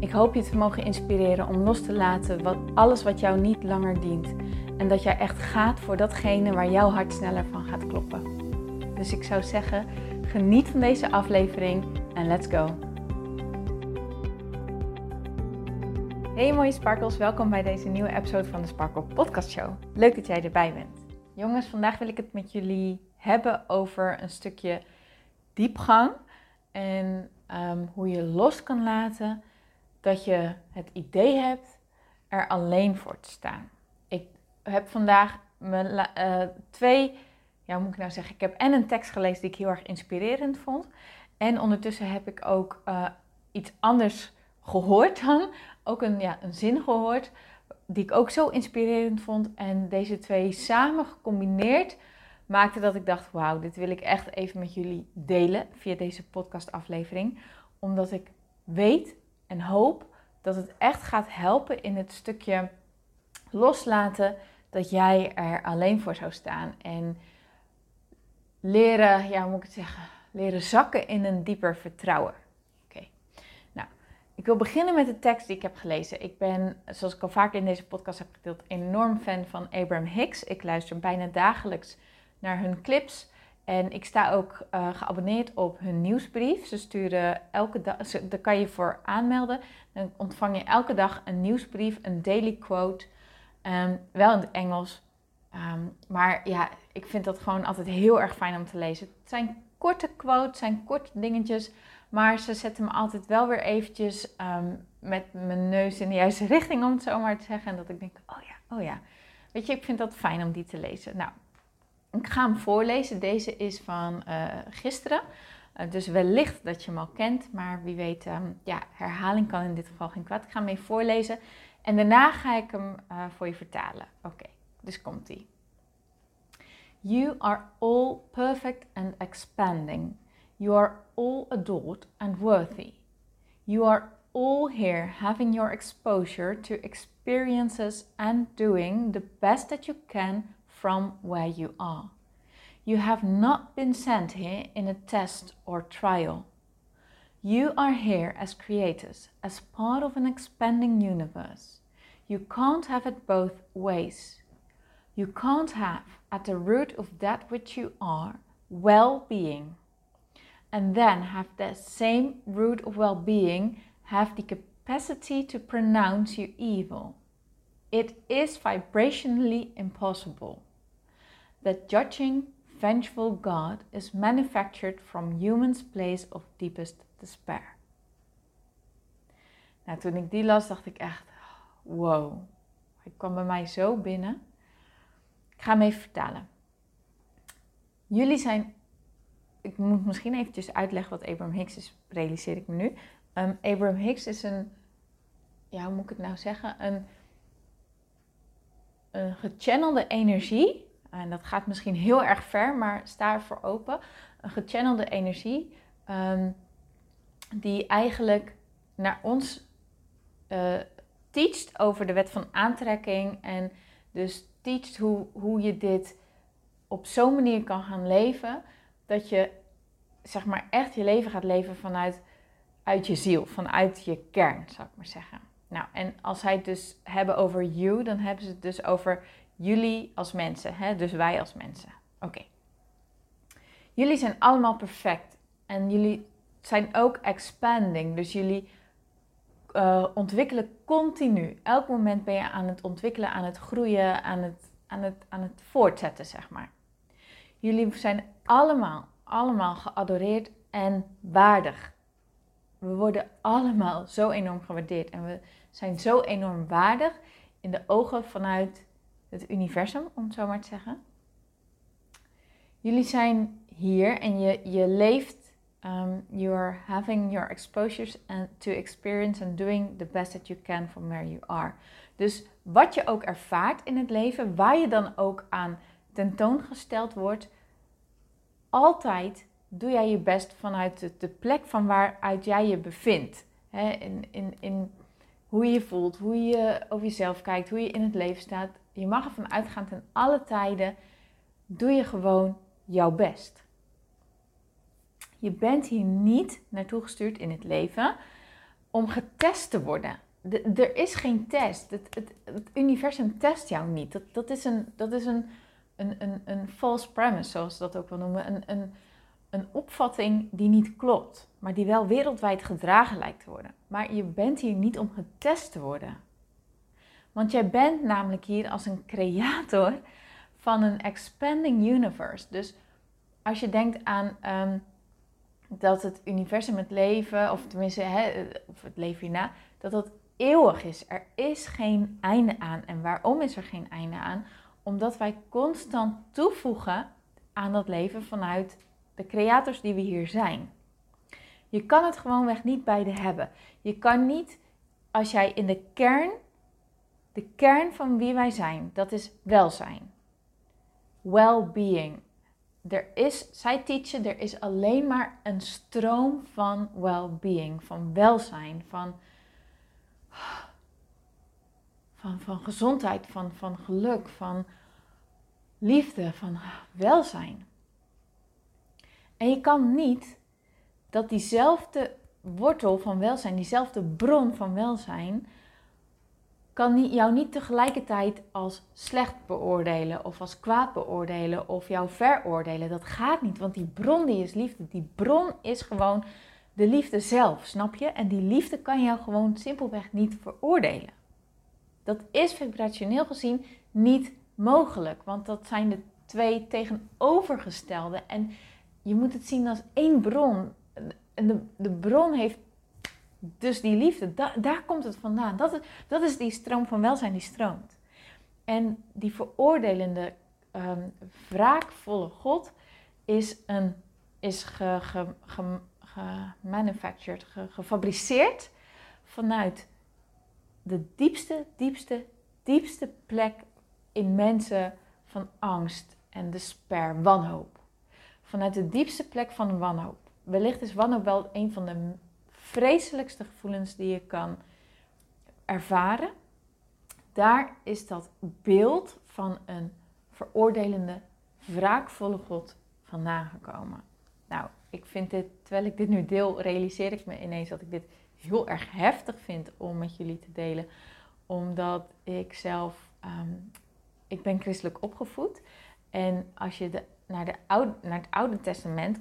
Ik hoop je te mogen inspireren om los te laten wat, alles wat jou niet langer dient. En dat jij echt gaat voor datgene waar jouw hart sneller van gaat kloppen. Dus ik zou zeggen, geniet van deze aflevering en let's go. Hey mooie sparkles, welkom bij deze nieuwe episode van de Sparkle Podcast Show. Leuk dat jij erbij bent. Jongens, vandaag wil ik het met jullie hebben over een stukje diepgang en ehm, hoe je los kan laten dat je het idee hebt er alleen voor te staan. Ik heb vandaag mijn, uh, twee, ja, moet ik nou zeggen? Ik heb en een tekst gelezen die ik heel erg inspirerend vond. En ondertussen heb ik ook uh, iets anders gehoord dan. Ook een, ja, een zin gehoord die ik ook zo inspirerend vond. En deze twee samen gecombineerd maakte dat ik dacht: wauw, dit wil ik echt even met jullie delen via deze podcastaflevering. Omdat ik weet en hoop dat het echt gaat helpen in het stukje loslaten dat jij er alleen voor zou staan. En leren, ja, hoe moet ik het zeggen? Leren zakken in een dieper vertrouwen. Oké. Nou, ik wil beginnen met de tekst die ik heb gelezen. Ik ben, zoals ik al vaker in deze podcast heb gedeeld, enorm fan van Abraham Hicks. Ik luister bijna dagelijks naar hun clips. En ik sta ook uh, geabonneerd op hun nieuwsbrief. Ze sturen elke dag, daar kan je voor aanmelden. Dan ontvang je elke dag een nieuwsbrief, een daily quote. Um, wel in het Engels. Um, maar ja, ik vind dat gewoon altijd heel erg fijn om te lezen. Het zijn korte quotes, zijn korte dingetjes. Maar ze zetten me altijd wel weer eventjes um, met mijn neus in de juiste richting, om het zo maar te zeggen. En dat ik denk, oh ja, oh ja. Weet je, ik vind dat fijn om die te lezen. Nou, ik ga hem voorlezen. Deze is van uh, gisteren. Uh, dus wellicht dat je hem al kent, maar wie weet, um, ja, herhaling kan in dit geval geen kwaad. Ik ga hem even voorlezen en daarna ga ik hem uh, voor je vertalen. Oké, dus komt ie. You are all perfect and expanding. You are all adored and worthy. You are all here having your exposure to experiences and doing the best that you can from where you are. You have not been sent here in a test or trial. You are here as creators, as part of an expanding universe. You can't have it both ways. You can't have, at the root of that which you are, well being, and then have the same root of well being have the capacity to pronounce you evil. It is vibrationally impossible that judging vengeful God is manufactured from humans' place of deepest despair. Nou, toen ik die las, dacht ik echt, wow. Hij kwam bij mij zo binnen. Ik ga hem even vertalen. Jullie zijn, ik moet misschien eventjes uitleggen wat Abraham Hicks is, realiseer ik me nu. Um, Abraham Hicks is een, ja, hoe moet ik het nou zeggen? Een, een gechannelde energie en dat gaat misschien heel erg ver, maar sta ervoor open. Een gechannelde energie um, die eigenlijk naar ons uh, teacht over de wet van aantrekking. En dus teacht hoe, hoe je dit op zo'n manier kan gaan leven. Dat je zeg maar echt je leven gaat leven vanuit uit je ziel, vanuit je kern, zou ik maar zeggen. Nou, en als zij het dus hebben over you, dan hebben ze het dus over Jullie als mensen, hè? dus wij als mensen. Oké. Jullie zijn allemaal perfect en jullie zijn ook expanding. Dus jullie uh, ontwikkelen continu. Elk moment ben je aan het ontwikkelen, aan het groeien, aan het, aan het, aan het voortzetten, zeg maar. Jullie zijn allemaal, allemaal geadoreerd en waardig. We worden allemaal zo enorm gewaardeerd en we zijn zo enorm waardig in de ogen vanuit het universum, om het zo maar te zeggen. Jullie zijn hier en je, je leeft um, you are having your exposures and to experience and doing the best that you can from where you are. Dus wat je ook ervaart in het leven, waar je dan ook aan tentoongesteld wordt, altijd doe jij je best vanuit de, plek van waaruit jij je bevindt. in, in, in hoe je je voelt, hoe je over jezelf kijkt, hoe je in het leven staat. Je mag ervan uitgaan ten alle tijden doe je gewoon jouw best. Je bent hier niet naartoe gestuurd in het leven om getest te worden. er is geen test. Het, het, het, universum test jou niet. Dat, dat is, een, dat is een, een, een, een false premise, zoals ze dat ook wel noemen. Een, een, een opvatting die niet klopt, maar die wel wereldwijd gedragen lijkt te worden. Maar je bent hier niet om getest te worden. Want jij bent namelijk hier als een creator van een expanding universe. Dus als je denkt aan um, dat het universum, het leven, of tenminste hè, of het leven hierna, dat dat eeuwig is. Er is geen einde aan. En waarom is er geen einde aan? Omdat wij constant toevoegen aan dat leven vanuit de creators die we hier zijn. Je kan het gewoonweg niet beide hebben. Je kan niet, als jij in de kern, de kern van wie wij zijn, dat is welzijn. Well-being. Er is, zij teachen, er is alleen maar een stroom van well-being, van welzijn, van, van, van gezondheid, van, van geluk, van liefde, van welzijn. En je kan niet dat diezelfde wortel van welzijn, diezelfde bron van welzijn, kan jou niet tegelijkertijd als slecht beoordelen of als kwaad beoordelen of jou veroordelen. Dat gaat niet, want die bron die is liefde. Die bron is gewoon de liefde zelf, snap je? En die liefde kan jou gewoon simpelweg niet veroordelen. Dat is vibrationeel gezien niet mogelijk, want dat zijn de twee tegenovergestelde. En je moet het zien als één bron. En de, de bron heeft dus die liefde, daar komt het vandaan. Dat is, dat is die stroom van welzijn die stroomt. En die veroordelende, um, wraakvolle God is, een, is ge, ge, gemanufactured, gefabriceerd vanuit de diepste, diepste, diepste plek in mensen van angst en despair, wanhoop vanuit de diepste plek van wanhoop. Wellicht is wanhoop wel een van de vreselijkste gevoelens die je kan ervaren. Daar is dat beeld van een veroordelende, wraakvolle God vandaan gekomen. Nou, ik vind dit, terwijl ik dit nu deel, realiseer ik me ineens dat ik dit heel erg heftig vind om met jullie te delen. Omdat ik zelf, um, ik ben christelijk opgevoed. En als je de naar, de naar het Oude Testament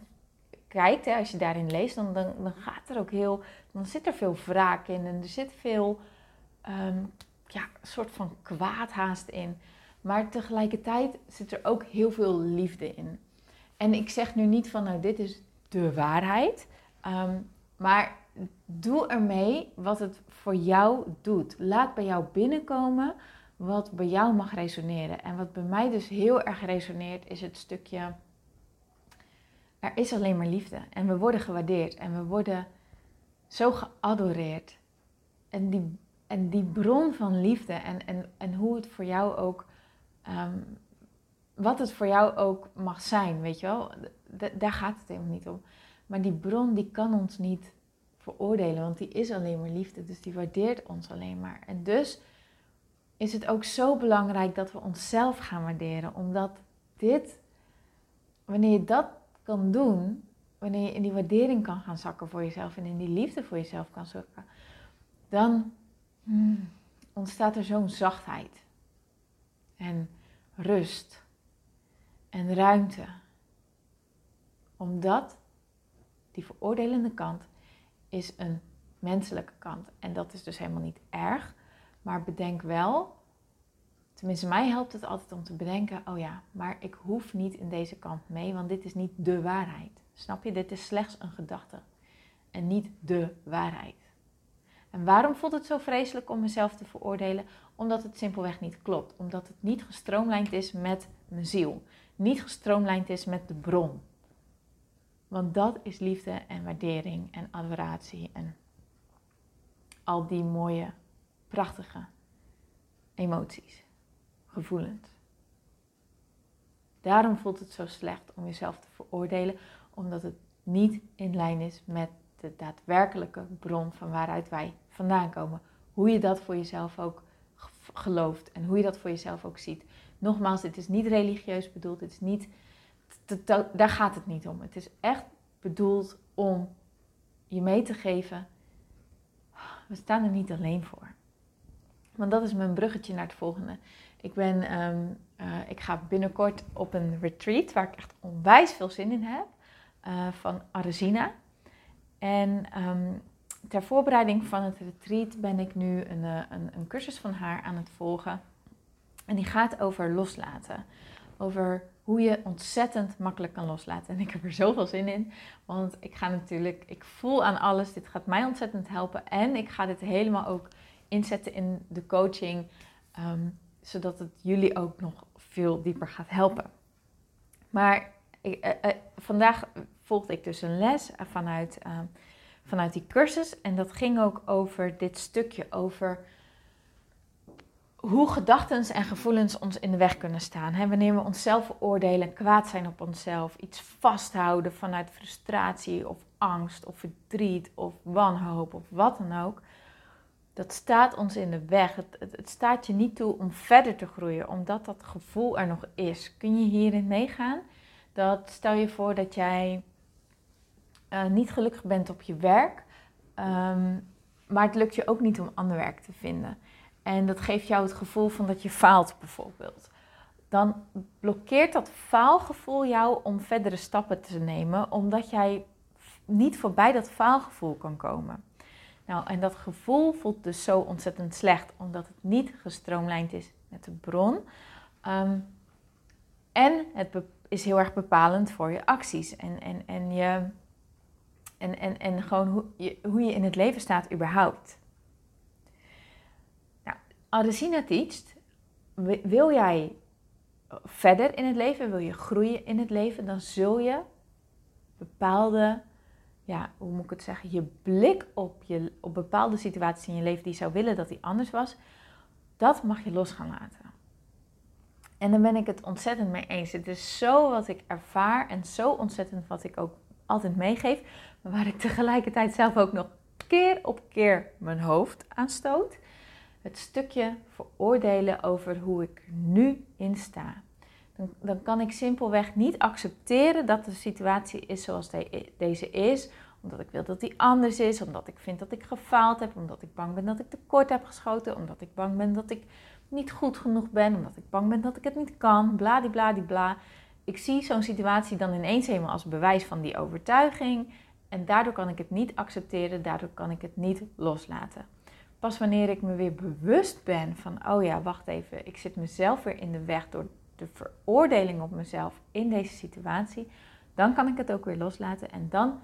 kijkt, hè, als je daarin leest, dan, dan, gaat er ook heel, dan zit er veel wraak in en er zit veel, um, ja, soort van kwaadhaast in. Maar tegelijkertijd zit er ook heel veel liefde in. En ik zeg nu niet van, nou, dit is de waarheid, um, maar doe ermee wat het voor jou doet. Laat bij jou binnenkomen wat bij jou mag resoneren. En wat bij mij dus heel erg resoneert, is het stukje. Er is alleen maar liefde. En we worden gewaardeerd. En we worden zo geadoreerd. En die, en die bron van liefde en, en, en hoe het voor jou ook. Ehm, wat het voor jou ook mag zijn, weet je wel. daar gaat het helemaal niet om. Maar die bron die kan ons niet veroordelen, want die is alleen maar liefde. Dus die waardeert ons alleen maar. En dus is het ook zo belangrijk dat we onszelf gaan waarderen. Omdat dit, wanneer je dat kan doen, wanneer je in die waardering kan gaan zakken voor jezelf en in die liefde voor jezelf kan zakken, dan hmm, ontstaat er zo'n zachtheid en rust en ruimte. Omdat die veroordelende kant is een menselijke kant. En dat is dus helemaal niet erg. Maar bedenk wel, tenminste mij helpt het altijd om te bedenken, oh ja, maar ik hoef niet in deze kant mee, want dit is niet de waarheid. Snap je? Dit is slechts een gedachte en niet de waarheid. En waarom voelt het zo vreselijk om mezelf te veroordelen? Omdat het simpelweg niet klopt. Omdat het niet gestroomlijnd is met mijn ziel. Niet gestroomlijnd is met de bron. Want dat is liefde en waardering en adoratie en al die mooie, prachtige emoties, gevoelens. Daarom voelt het zo slecht om jezelf te veroordelen, omdat het niet in lijn is met de daadwerkelijke bron van waaruit wij vandaan komen. Hoe je dat voor jezelf ook gelooft en hoe je dat voor jezelf ook ziet. Nogmaals, dit is niet religieus bedoeld, het is niet, daar gaat het niet om. Het is echt bedoeld om je mee te geven, we staan er niet alleen voor. Want dat is mijn bruggetje naar het volgende. Ik, ben, ehm, eh, ik ga binnenkort op een retreat waar ik echt onwijs veel zin in heb. Uh, van Aresina. En ehm, ter voorbereiding van het retreat ben ik nu een, eh, een, een cursus van haar aan het volgen. En die gaat over loslaten. Over hoe je ontzettend makkelijk kan loslaten. En ik heb er zoveel zin in. Want ik ga natuurlijk, ik voel aan alles. Dit gaat mij ontzettend helpen. En ik ga dit helemaal ook inzetten in de coaching. Ehm, zodat het jullie ook nog veel dieper gaat helpen. Maar eh, eh, vandaag volgde ik dus een les vanuit, ehm, vanuit die cursus. En dat ging ook over dit stukje, over hoe gedachten en gevoelens ons in de weg kunnen staan. Wanneer we onszelf veroordelen, kwaad zijn op onszelf, iets vasthouden vanuit frustratie of angst of verdriet of wanhoop of wat dan ook. Dat staat ons in de weg. Het, het, staat je niet toe om verder te groeien, omdat dat gevoel er nog is. Kun je hierin meegaan? Dat stel je voor dat jij uh, niet gelukkig bent op je werk, um, maar het lukt je ook niet om ander werk te vinden. En dat geeft jou het gevoel van dat je faalt bijvoorbeeld. Dan blokkeert dat faalgevoel jou om verdere stappen te nemen, omdat jij niet voorbij dat faalgevoel kan komen. Nou, en dat gevoel voelt dus zo ontzettend slecht, omdat het niet gestroomlijnd is met de bron. Um, en het is heel erg bepalend voor je acties en, en, en, je, en, en, en gewoon hoe je, hoe je in het leven staat überhaupt. Adesina teacht, wil jij verder in het leven, wil je groeien in het leven, dan zul je bepaalde, ja, hoe moet ik het zeggen, je blik op, je, op bepaalde situaties in je leven die je zou willen dat die anders was, dat mag je los gaan laten. En dan ben ik het ontzettend mee eens. Het is zo wat ik ervaar en zo ontzettend wat ik ook altijd meegeef, maar waar ik tegelijkertijd zelf ook nog keer op keer mijn hoofd aan stoot het stukje veroordelen over hoe ik nu in sta. Dan, kan ik simpelweg niet accepteren dat de situatie is zoals deze is, omdat ik wil dat die anders is, omdat ik vind dat ik gefaald heb, omdat ik bang ben dat ik tekort heb geschoten, omdat ik bang ben dat ik niet goed genoeg ben, omdat ik bang ben dat ik het niet kan, bladibladibla. Ik zie zo'n situatie dan ineens helemaal als bewijs van die overtuiging en daardoor kan ik het niet accepteren, daardoor kan ik het niet loslaten. Pas wanneer ik me weer bewust ben van, oh ja, wacht even, ik zit mezelf weer in de weg door de veroordeling op mezelf in deze situatie, dan kan ik het ook weer loslaten en dan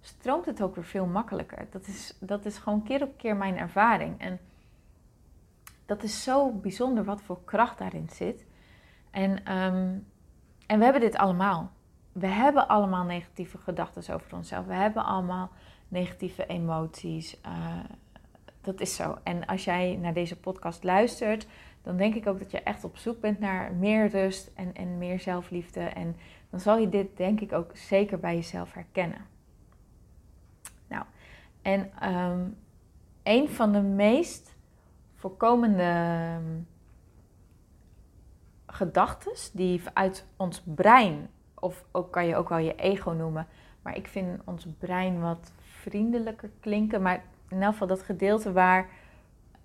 stroomt het ook weer veel makkelijker. Dat is, dat is gewoon keer op keer mijn ervaring. En dat is zo bijzonder wat voor kracht daarin zit. En, ehm, en we hebben dit allemaal. We hebben allemaal negatieve gedachten over onszelf. We hebben allemaal negatieve emoties. Uh, dat is zo. En als jij naar deze podcast luistert, dan denk ik ook dat je echt op zoek bent naar meer rust en, en meer zelfliefde. En dan zal je dit denk ik ook zeker bij jezelf herkennen. Nou, en um, een van de meest voorkomende um, gedachten die uit ons brein, of ook kan je ook wel je ego noemen, maar ik vind ons brein wat vriendelijker klinken. Maar in elk geval dat gedeelte waar,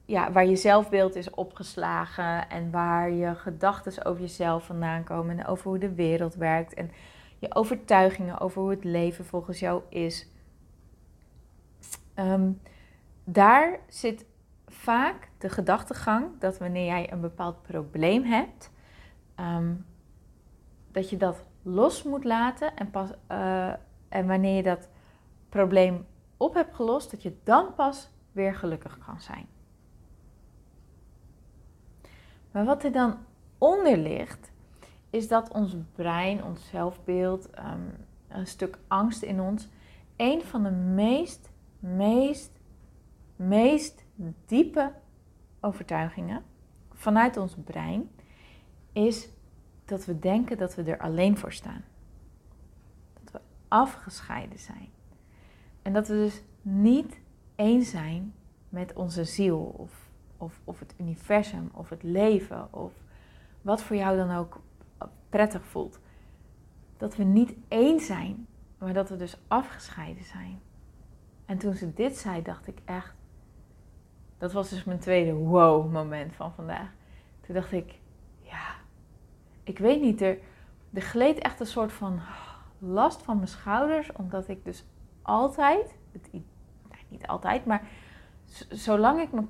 ja, waar je zelfbeeld is opgeslagen en waar je gedachten over jezelf vandaan komen en over hoe de wereld werkt en je overtuigingen over hoe het leven volgens jou is. Ehm, daar zit vaak de gedachtegang dat wanneer jij een bepaald probleem hebt, ehm, dat je dat los moet laten en, pas, uh, en wanneer je dat probleem op hebt gelost, dat je dan pas weer gelukkig kan zijn. Maar wat er dan onder ligt, is dat ons brein, ons zelfbeeld, ehm, een stuk angst in ons. Een van de meest, meest, meest diepe overtuigingen vanuit ons brein is dat we denken dat we er alleen voor staan. Dat we afgescheiden zijn. En dat we dus niet één zijn met onze ziel of, of, of het universum of het leven of wat voor jou dan ook prettig voelt. Dat we niet één zijn, maar dat we dus afgescheiden zijn. En toen ze dit zei, dacht ik echt, dat was dus mijn tweede wow moment van vandaag. Toen dacht ik, ja, ik weet niet, er, er gleed echt een soort van last van mijn schouders, omdat ik dus altijd, het, niet altijd, maar zolang ik me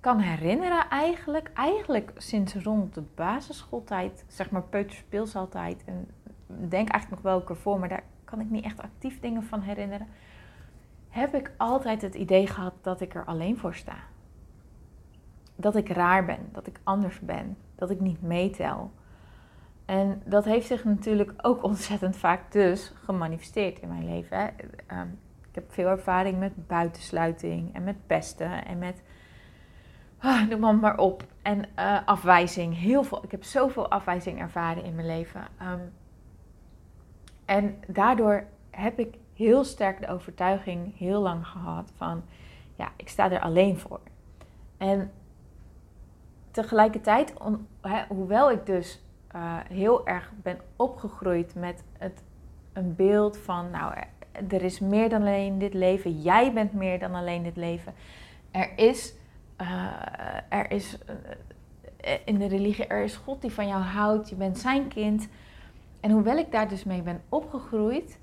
kan herinneren eigenlijk, eigenlijk sinds rond de basisschooltijd, zeg maar peuterspeelsaltijd, en denk eigenlijk nog wel ervoor, maar daar kan ik niet echt actief dingen van herinneren, heb ik altijd het idee gehad dat ik er alleen voor sta. Dat ik raar ben, dat ik anders ben, dat ik niet meetel. En dat heeft zich natuurlijk ook ontzettend vaak dus gemanifesteerd in mijn leven. Ehm, ik heb veel ervaring met buitensluiting en met pesten en met, oh, noem maar, maar op, en uh, afwijzing. Heel veel, ik heb zoveel afwijzing ervaren in mijn leven. Ehm, en daardoor heb ik heel sterk de overtuiging heel lang gehad van, ja, ik sta er alleen voor. En tegelijkertijd, hoewel ik dus uh, heel erg ben opgegroeid met het, een beeld van, nou, er is meer dan alleen dit leven. Jij bent meer dan alleen dit leven. Er is, uh, er is uh, in de religie, er is God die van jou houdt. Je bent zijn kind. En hoewel ik daar dus mee ben opgegroeid,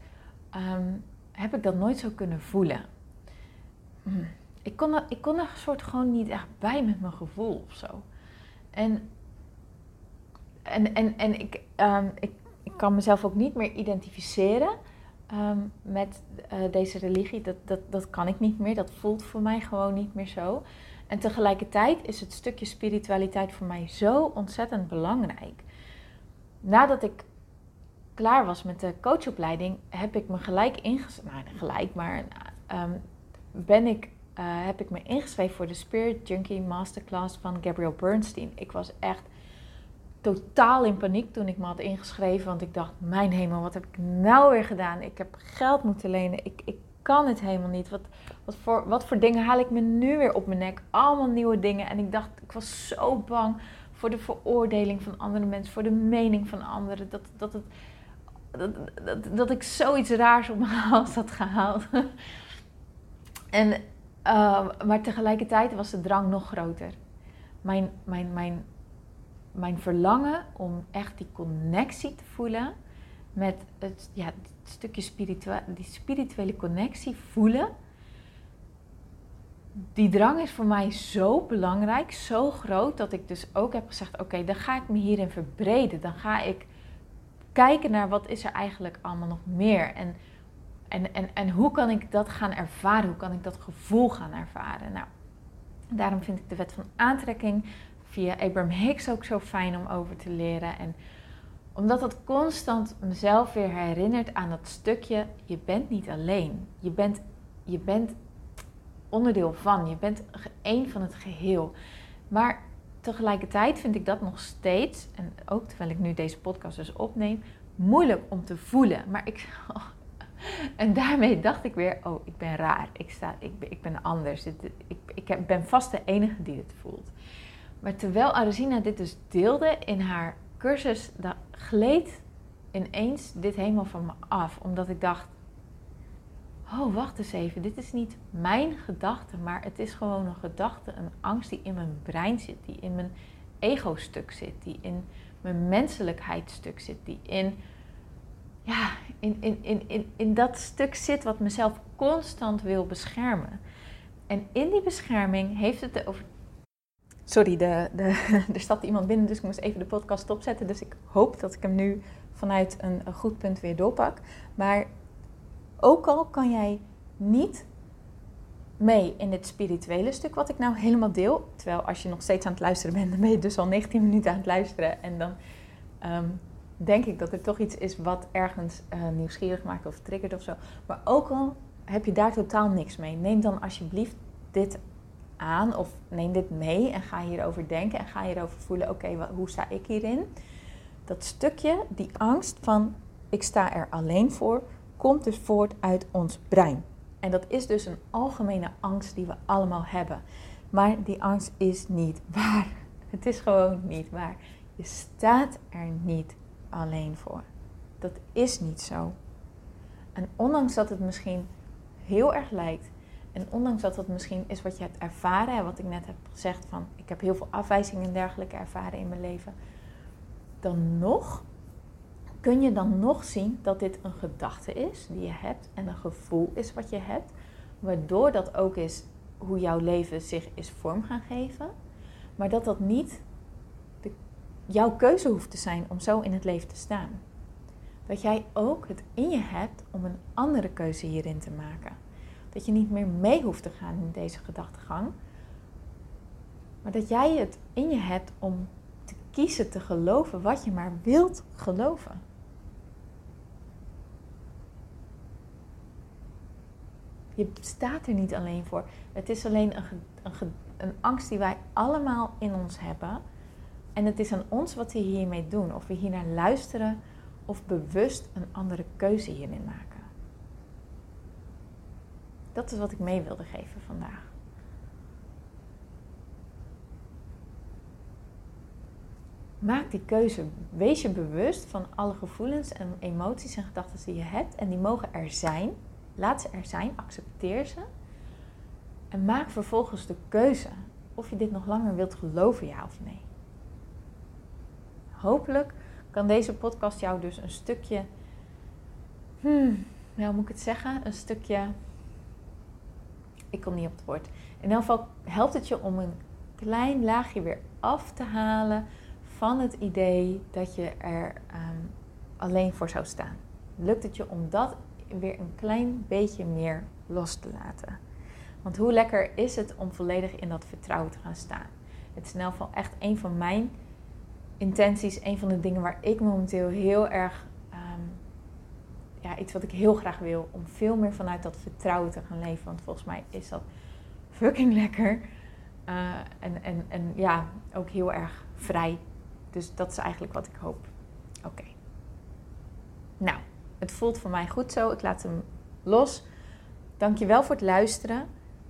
um, heb ik dat nooit zo kunnen voelen. Hmm. Ik kon, er, ik kon een soort gewoon niet echt bij met mijn gevoel of zo. En, en, en, en ik, ik, ik kan mezelf ook niet meer identificeren Ehm, met eh, deze religie. Dat, dat, dat kan ik niet meer. Dat voelt voor mij gewoon niet meer zo. En tegelijkertijd is het stukje spiritualiteit voor mij zo ontzettend belangrijk. Nadat ik klaar was met de coachopleiding, heb ik me gelijk ingeschreven. Nou, gelijk, maar ehm, ben ik, uh, heb ik me ingeschreven voor de Spirit Junkie Masterclass van Gabrielle Bernstein. Ik was echt totaal in paniek toen ik me had ingeschreven. Want ik dacht, mijn hemel, wat heb ik nou weer gedaan? Ik heb geld moeten lenen. Ik kan het helemaal niet. Wat, wat, voor, wat voor dingen haal ik me nu weer op mijn nek? Allemaal nieuwe dingen. En ik dacht, ik was zo bang voor de veroordeling van andere mensen. Voor de mening van anderen. Dat, dat, het, dat, dat, ik zoiets raars op mijn hals had gehaald. en, uh, maar tegelijkertijd was de drang nog groter. Mijn, mijn, mijn mijn verlangen om echt die connectie te voelen met het, ja, stukje spirituele, die spirituele connectie voelen. Die drang is voor mij zo belangrijk, zo groot, dat ik dus ook heb gezegd: oké, dan ga ik me hierin verbreden. Dan ga ik kijken naar wat is er eigenlijk allemaal nog meer. En, en, en, en hoe kan ik dat gaan ervaren? Hoe kan ik dat gevoel gaan ervaren? Nou, daarom vind ik de wet van aantrekking via Abraham Hicks ook zo fijn om over te leren. En omdat het constant mezelf weer herinnert aan dat stukje, je bent niet alleen. Je bent, je bent onderdeel van, je bent één van het geheel. Maar tegelijkertijd vind ik dat nog steeds, en ook terwijl ik nu deze podcast dus opneem, moeilijk om te voelen. Maar ik, en daarmee dacht ik weer, oh, ik ben raar. Ik, sta, ik, ik ben anders. Ik, ik ben vast de enige die het voelt. Maar terwijl Arazina dit dus deelde in haar cursus, gleed ineens dit helemaal van me af. Omdat ik dacht, oh wacht eens even, dit is niet mijn gedachte, maar het is gewoon een gedachte, een angst die in mijn brein zit, die in mijn ego-stuk zit, die in mijn menselijkheidsstuk zit, die in, ja, in, in, in, in, in dat stuk zit wat mezelf constant wil beschermen. En in die bescherming heeft het de Sorry, de, de, er staat iemand binnen, dus ik moest even de podcast stopzetten. Dus ik hoop dat ik hem nu vanuit een, goed punt weer doorpak. Maar ook al kan jij niet mee in dit spirituele stuk wat ik nou helemaal deel. Terwijl als je nog steeds aan het luisteren bent, dan ben je dus al 19 minuten aan het luisteren. En dan, um, denk ik dat er toch iets is wat ergens uh, nieuwsgierig maakt of triggert of zo. Maar ook al heb je daar totaal niks mee, neem dan alsjeblieft dit aan of neem dit mee en ga hierover denken en ga hierover voelen, oké, hoe sta ik hierin? Dat stukje, die angst van ik sta er alleen voor, komt dus voort uit ons brein. En dat is dus een algemene angst die we allemaal hebben. Maar die angst is niet waar. Het is gewoon niet waar. Je staat er niet alleen voor. Dat is niet zo. En ondanks dat het misschien heel erg lijkt, en ondanks dat dat misschien is wat je hebt ervaren, en wat ik net heb gezegd van ik heb heel veel afwijzingen en dergelijke ervaren in mijn leven, dan nog kun je dan nog zien dat dit een gedachte is die je hebt en een gevoel is wat je hebt, waardoor dat ook is hoe jouw leven zich is vorm gaan geven, maar dat dat niet jouw keuze hoeft te zijn om zo in het leven te staan. Dat jij ook het in je hebt om een andere keuze hierin te maken. Dat je niet meer mee hoeft te gaan in deze gedachtegang, maar dat jij het in je hebt om te kiezen te geloven wat je maar wilt geloven. Je staat er niet alleen voor. Het is alleen een, een, een angst die wij allemaal in ons hebben. En het is aan ons wat we hiermee doen. Of we hier naar luisteren of bewust een andere keuze hierin maken. Dat is wat ik mee wilde geven vandaag. Maak die keuze. Wees je bewust van alle gevoelens en emoties en gedachten die je hebt. En die mogen er zijn. Laat ze er zijn, accepteer ze. En maak vervolgens de keuze of je dit nog langer wilt geloven, ja of nee. Hopelijk kan deze podcast jou dus een stukje, hmm, hoe moet ik het zeggen? Een stukje, ik kom niet op het woord. In elk geval helpt het je om een klein laagje weer af te halen van het idee dat je er ehm, alleen voor zou staan. Lukt het je om dat weer een klein beetje meer los te laten. Want hoe lekker is het om volledig in dat vertrouwen te gaan staan? Het is in elk geval echt een van mijn intenties, een van de dingen waar ik momenteel heel erg, iets wat ik heel graag wil, om veel meer vanuit dat vertrouwen te gaan leven. Want volgens mij is dat fucking lekker. Uh, en, en, en ja, ook heel erg vrij. Dus dat is eigenlijk wat ik hoop. Oké. Nou, het voelt voor mij goed zo. Ik laat hem los. Dankjewel voor het luisteren.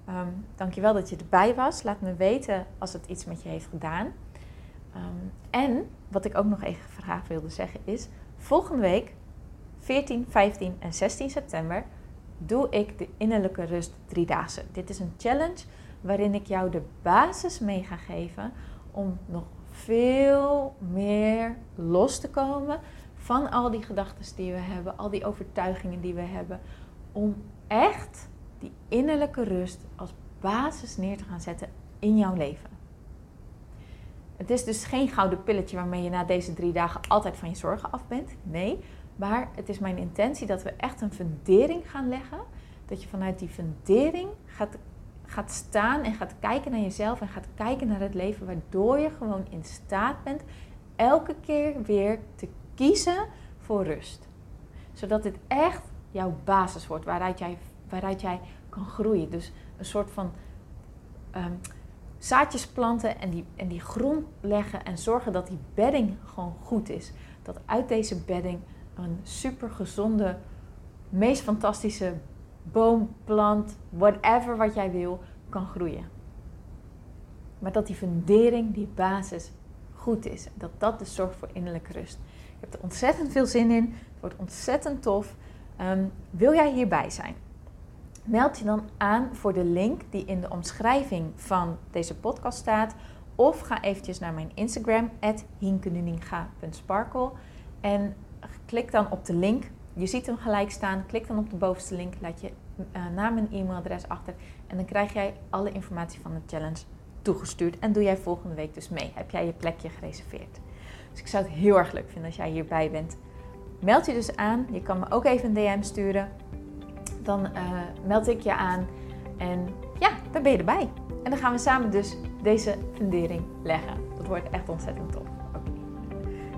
Um, dankjewel dat je erbij was. Laat me weten als het iets met je heeft gedaan. Um, en wat ik ook nog even graag wilde zeggen is... volgende week, 14, 15 en 16 september... doe ik de innerlijke rust driedaagse. Dit is een challenge waarin ik jou de basis mee ga geven... om nog veel meer los te komen van al die gedachten die we hebben, al die overtuigingen die we hebben, om echt die innerlijke rust als basis neer te gaan zetten in jouw leven. Het is dus geen gouden pilletje waarmee je na deze drie dagen altijd van je zorgen af bent. Nee, maar het is mijn intentie dat we echt een fundering gaan leggen. Dat je vanuit die fundering gaat, gaat staan en gaat kijken naar jezelf en gaat kijken naar het leven, waardoor je gewoon in staat bent elke keer weer te kiezen voor rust. Zodat dit echt jouw basis wordt waaruit jij, waaruit jij kan groeien. Dus een soort van um, zaadjes planten en die, en die grond leggen en zorgen dat die bedding gewoon goed is. Dat uit deze bedding een super gezonde, meest fantastische boom, plant, whatever wat jij wil, kan groeien. Maar dat die fundering, die basis goed is. Dat dat dus zorgt voor innerlijke rust. Ik heb er ontzettend veel zin in. Het wordt ontzettend tof. Ehm, wil jij hierbij zijn? Meld je dan aan voor de link die in de omschrijving van deze podcast staat. Of ga eventjes naar mijn Instagram, hinkenuninga.sparkle. En klik dan op de link. Je ziet hem gelijk staan. Klik dan op de bovenste link. Laat je uh, naam en e-mailadres achter. En dan krijg jij alle informatie van de challenge toegestuurd. En doe jij volgende week dus mee. Heb jij je plekje gereserveerd. Dus ik zou het heel erg leuk vinden als jij hierbij bent. Meld je dus aan. Je kan me ook even een DM sturen. Dan uh, meld ik je aan. En ja, dan ben je erbij. En dan gaan we samen dus deze fundering leggen. Dat wordt echt ontzettend tof.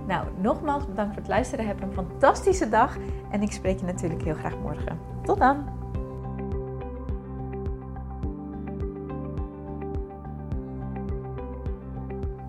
Nou, nogmaals bedankt voor het luisteren. Heb een fantastische dag en ik spreek je natuurlijk heel graag morgen. Tot dan!